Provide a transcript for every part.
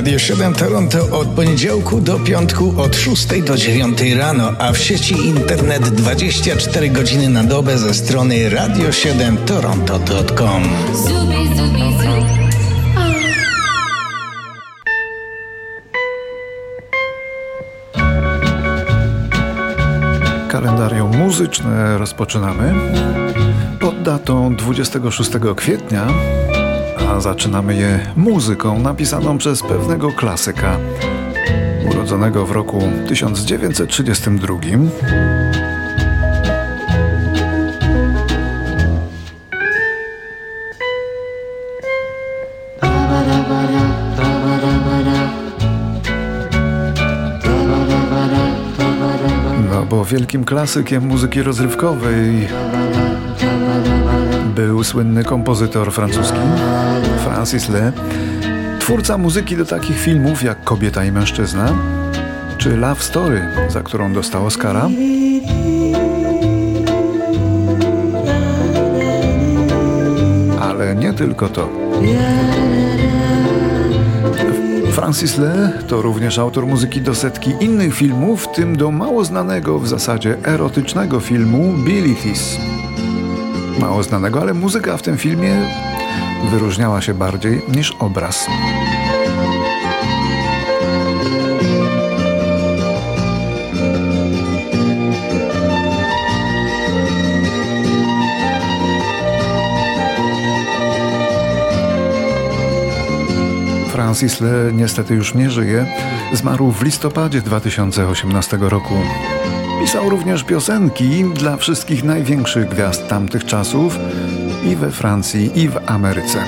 Radio 7 Toronto od poniedziałku do piątku od 6 do 9 rano, a w sieci internet 24 godziny na dobę ze strony radio7toronto.com. Kalendarium muzyczne rozpoczynamy pod datą 26 kwietnia a zaczynamy je muzyką napisaną przez pewnego klasyka, urodzonego w roku 1932. No bo wielkim klasykiem muzyki rozrywkowej był słynny kompozytor francuski Francis Le, twórca muzyki do takich filmów jak Kobieta i mężczyzna czy Love Story, za którą dostał Oscara. Ale nie tylko to. Francis Le to również autor muzyki do setki innych filmów, w tym do mało znanego w zasadzie erotycznego filmu Billy Thies mało znanego, ale muzyka w tym filmie wyróżniała się bardziej niż obraz. Francis Le niestety już nie żyje. Zmarł w listopadzie 2018 roku. Pisał również piosenki dla wszystkich największych gwiazd tamtych czasów i we Francji, i w Ameryce.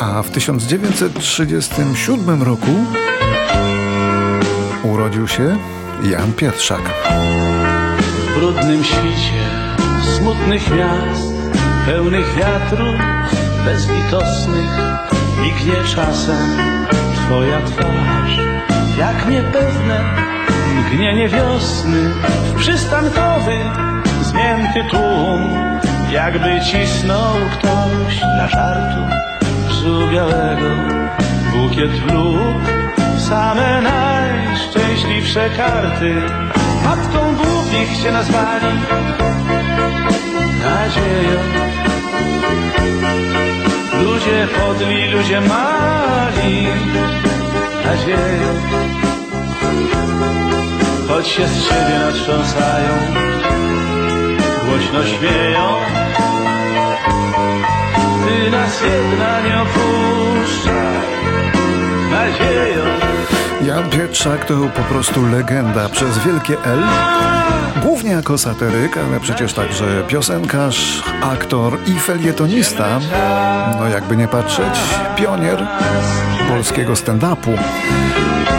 A w 1937 roku urodził się Jan Pietrzak. W brudnym świcie smutnych miast, pełnych wiatru, bezlitosnych Mignie czasem twoja twarz. Jak niepewne mgnienie wiosny W przystankowy zmięty tłum. Jakby cisnął ktoś dla żartu Psu białego. Bukiet lub Same najszczęśliwsze karty. Matką głupich cię nazwali. Nadzieją Ludzie podli, ludzie mali nadzieją Choć się z siebie natrząsają Głośno śmieją. Ty nas jedna nie opuszcza Nadzieją Jan Pietrzak to po prostu legenda przez wielkie L. Głównie jako satyryk, ale przecież także piosenkarz, aktor i felietonista. No jakby nie patrzeć, pionier polskiego stand-upu,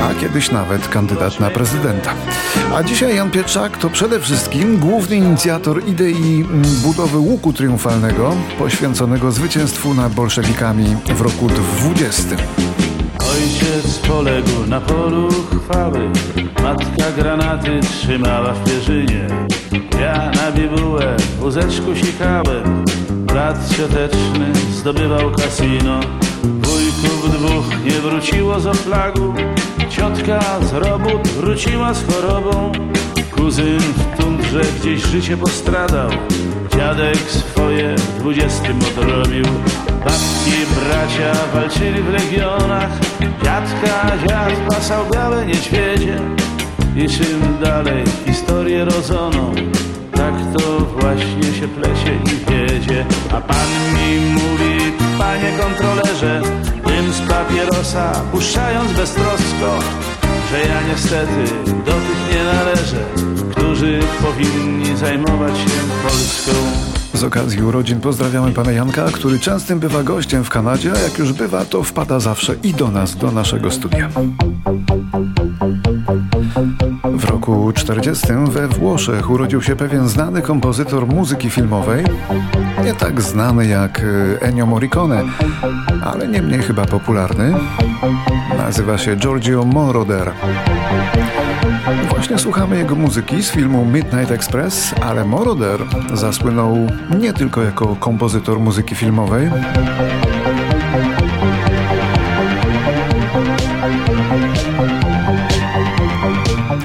a kiedyś nawet kandydat na prezydenta. A dzisiaj Jan Pietrzak to przede wszystkim główny inicjator idei budowy łuku triumfalnego poświęconego zwycięstwu nad bolszewikami w roku 20. Ojciec poległ na polu chwały. Matka granaty trzymała w pierzynie. Ja na bibułę w łóżeczku sikałem. Brat cioteczny zdobywał kasino. Wujków dwóch nie wróciło z oflagu Ciotka z robót wróciła z chorobą. Kuzyn w tundrze gdzieś życie postradał. Dziadek swoje w dwudziestym odrobił Babki, bracia walczyli w legionach. Dziadka, dziad pasał białe niedźwiedzie. I czym dalej historię rodzoną Tak to właśnie się plesie i wiedzie. A pan mi mówi, panie kontrolerze Dym z papierosa puszczając beztrosko Że ja niestety do tych nie należę Którzy powinni zajmować się Polską z okazji urodzin pozdrawiamy pana Janka, który częstym bywa gościem w Kanadzie, a jak już bywa, to wpada zawsze i do nas, do naszego studia. W roku 40 we Włoszech urodził się pewien znany kompozytor muzyki filmowej. Nie tak znany jak e, Ennio Morricone, ale nie mniej chyba popularny. Nazywa się Giorgio Moroder. Właśnie słuchamy jego muzyki z filmu Midnight Express, ale Moroder zasłynął nie tylko jako kompozytor muzyki filmowej,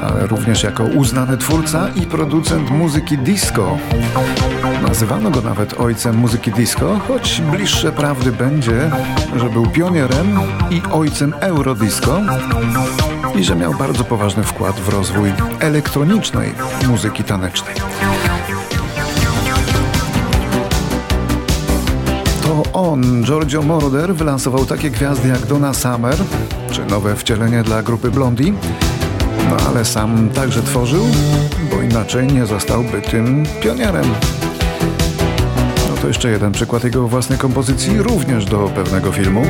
ale również jako uznany twórca i producent muzyki disco. Nazywano go nawet ojcem muzyki disco, choć bliższe prawdy będzie, że był pionierem i ojcem eurodisco i że miał bardzo poważny wkład w rozwój elektronicznej muzyki tanecznej. To on, Giorgio Moroder, wylansował takie gwiazdy jak Donna Summer, czy nowe wcielenie dla grupy Blondie, no ale sam także tworzył, bo inaczej nie zostałby tym pionierem. No to jeszcze jeden przykład jego własnej kompozycji, również do pewnego filmu.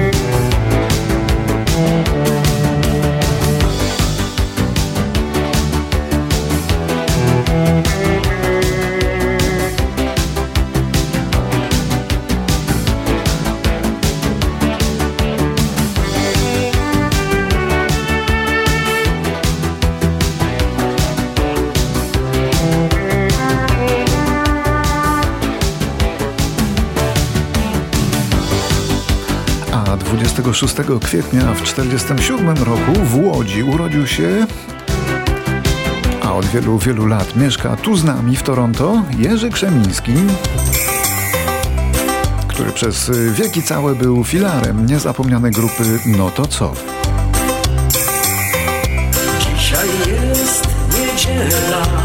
26 kwietnia w 1947 roku w Łodzi urodził się, a od wielu, wielu lat mieszka tu z nami w Toronto, Jerzy Krzemiński, który przez wieki całe był filarem niezapomnianej grupy No to co. Dzisiaj jest niedziela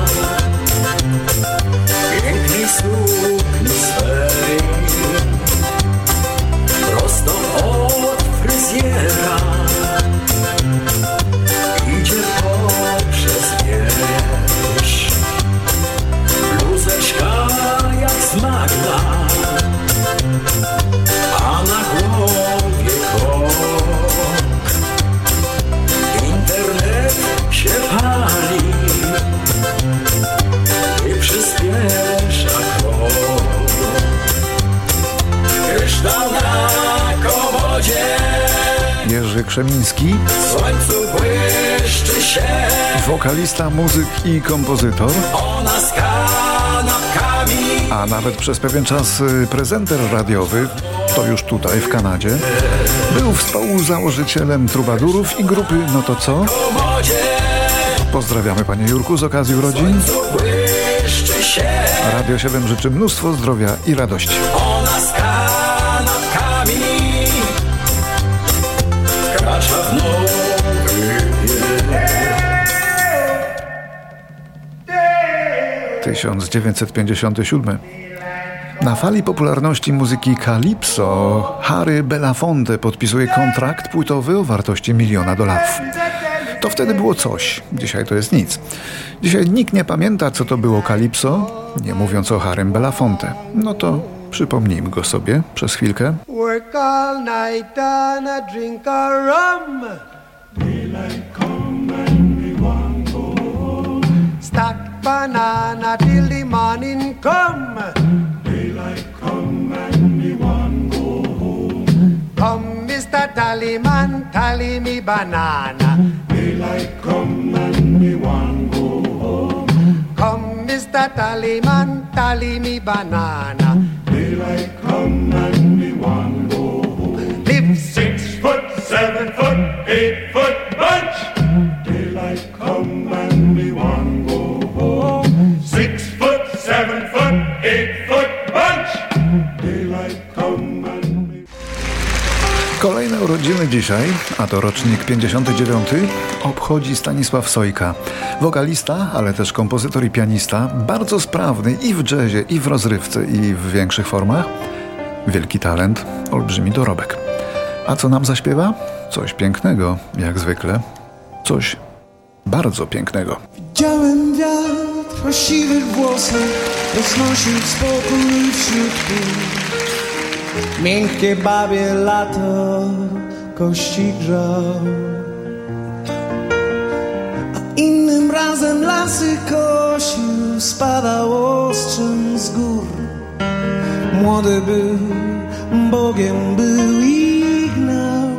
Krzemiński, w słońcu błyszczy się, wokalista, muzyk i kompozytor, a nawet przez pewien czas y, prezenter radiowy, to już tutaj w Kanadzie, był współzałożycielem Trubadurów i grupy No to co? Pozdrawiamy panie Jurku z okazji urodzin. Radio 7 życzy mnóstwo zdrowia i radości. 1957. Na fali popularności muzyki Calypso Harry Belafonte podpisuje kontrakt płytowy o wartości miliona dolarów. To wtedy było coś, dzisiaj to jest nic. Dzisiaj nikt nie pamięta, co to było Calypso, nie mówiąc o Harrym Belafonte. No to przypomnijmy go sobie przez chwilkę. Work all night and a drink a rum. Stack banana till the morning come. Daylight come and me one go home. Come, Mr. Tallyman, tally me banana. Daylight come and me one go home. Come, Mr. Tallyman, tally me banana. Daylight come and me one go home. Live six foot, seven foot, eight foot. Dzisiaj, a to rocznik 59, obchodzi Stanisław Sojka. Wokalista, ale też kompozytor i pianista, bardzo sprawny i w jazzie, i w rozrywce, i w większych formach. Wielki talent, olbrzymi dorobek. A co nam zaśpiewa? Coś pięknego, jak zwykle. Coś bardzo pięknego. Widziałem wiatr siwych włosach Roznosił spokój wśród Miękkie babie lato kości grzał A innym razem lasy kosił Spadał ostrzem z gór. Młody był, Bogiem był i gnał.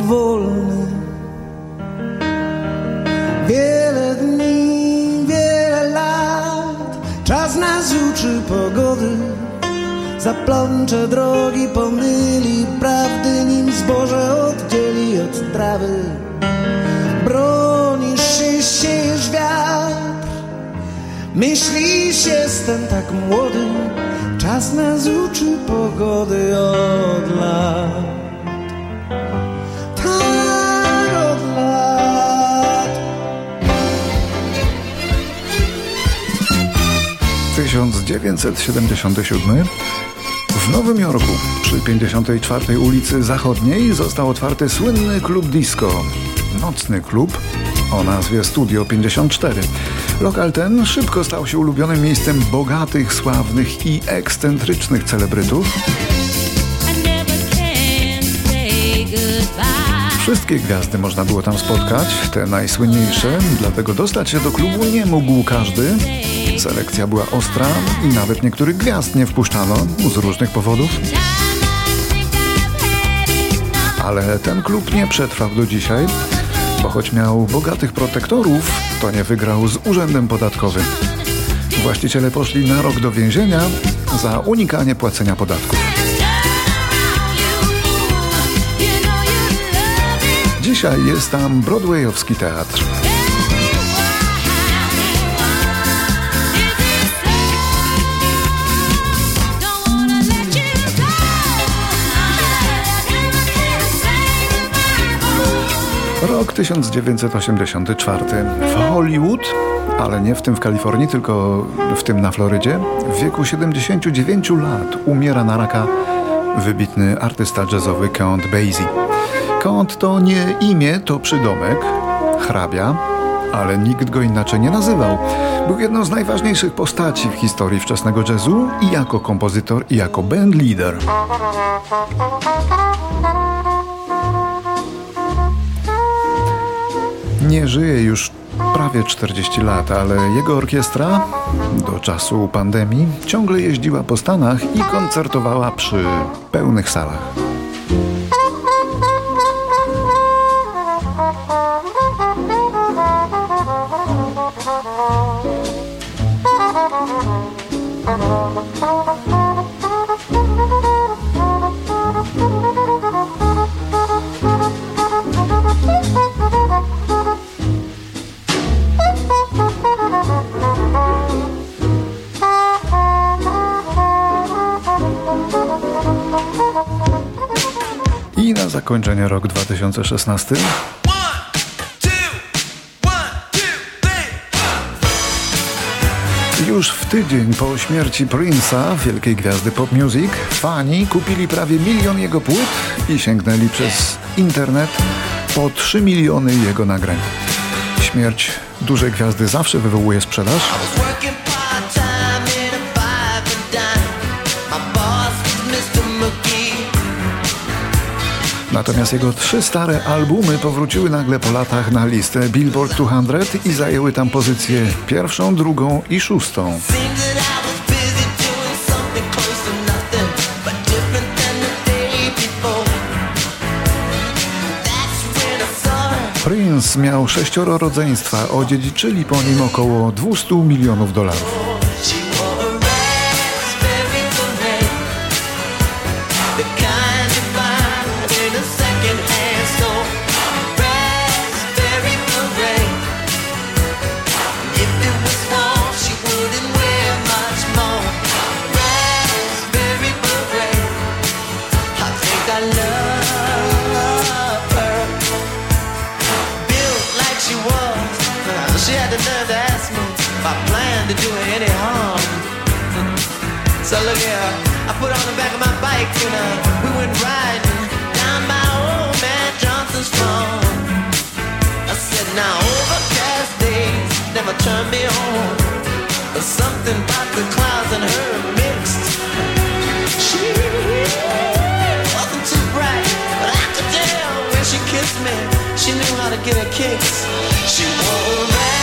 Wolny. Wiele dni, wiele lat, czas nas uczy pogody. Zaplącze drogi, pomyli prawdy, nim zboże oddzieli od trawy. Bronisz się, siejesz wiatr, myślisz, jestem tak młody. Czas nas uczy pogody od lat. 1977 w Nowym Jorku przy 54 ulicy Zachodniej został otwarty słynny klub disco. Nocny klub o nazwie Studio 54. Lokal ten szybko stał się ulubionym miejscem bogatych, sławnych i ekscentrycznych celebrytów. Wszystkie gwiazdy można było tam spotkać, te najsłynniejsze, dlatego dostać się do klubu nie mógł każdy. Selekcja była ostra i nawet niektórych gwiazd nie wpuszczano z różnych powodów. Ale ten klub nie przetrwał do dzisiaj, bo choć miał bogatych protektorów, to nie wygrał z urzędem podatkowym. Właściciele poszli na rok do więzienia za unikanie płacenia podatków. Dzisiaj jest tam broadwayowski teatr. Rok 1984 w Hollywood, ale nie w tym w Kalifornii, tylko w tym na Florydzie, w wieku 79 lat umiera na raka wybitny artysta jazzowy Count Basie. Count to nie imię, to przydomek, hrabia, ale nikt go inaczej nie nazywał. Był jedną z najważniejszych postaci w historii wczesnego jazzu i jako kompozytor, i jako band Nie żyje już prawie 40 lat, ale jego orkiestra do czasu pandemii ciągle jeździła po Stanach i koncertowała przy pełnych salach. Zakończenie rok 2016. Już w tydzień po śmierci Prince'a, wielkiej gwiazdy pop music, fani kupili prawie milion jego płyt i sięgnęli przez internet po 3 miliony jego nagrań. Śmierć dużej gwiazdy zawsze wywołuje sprzedaż. Natomiast jego trzy stare albumy powróciły nagle po latach na listę Billboard 200 i zajęły tam pozycję pierwszą, drugą i szóstą. Prince miał sześcioro rodzeństwa, odziedziczyli po nim około 200 milionów dolarów. To do her any harm. So look here, I put on the back of my bike and uh, we went riding down my old man Johnson's farm. I said, now overcast days never turn me on. But something about the clouds and her mixed. She wasn't too bright, but I could when she kissed me. She knew how to get her kicks. She wore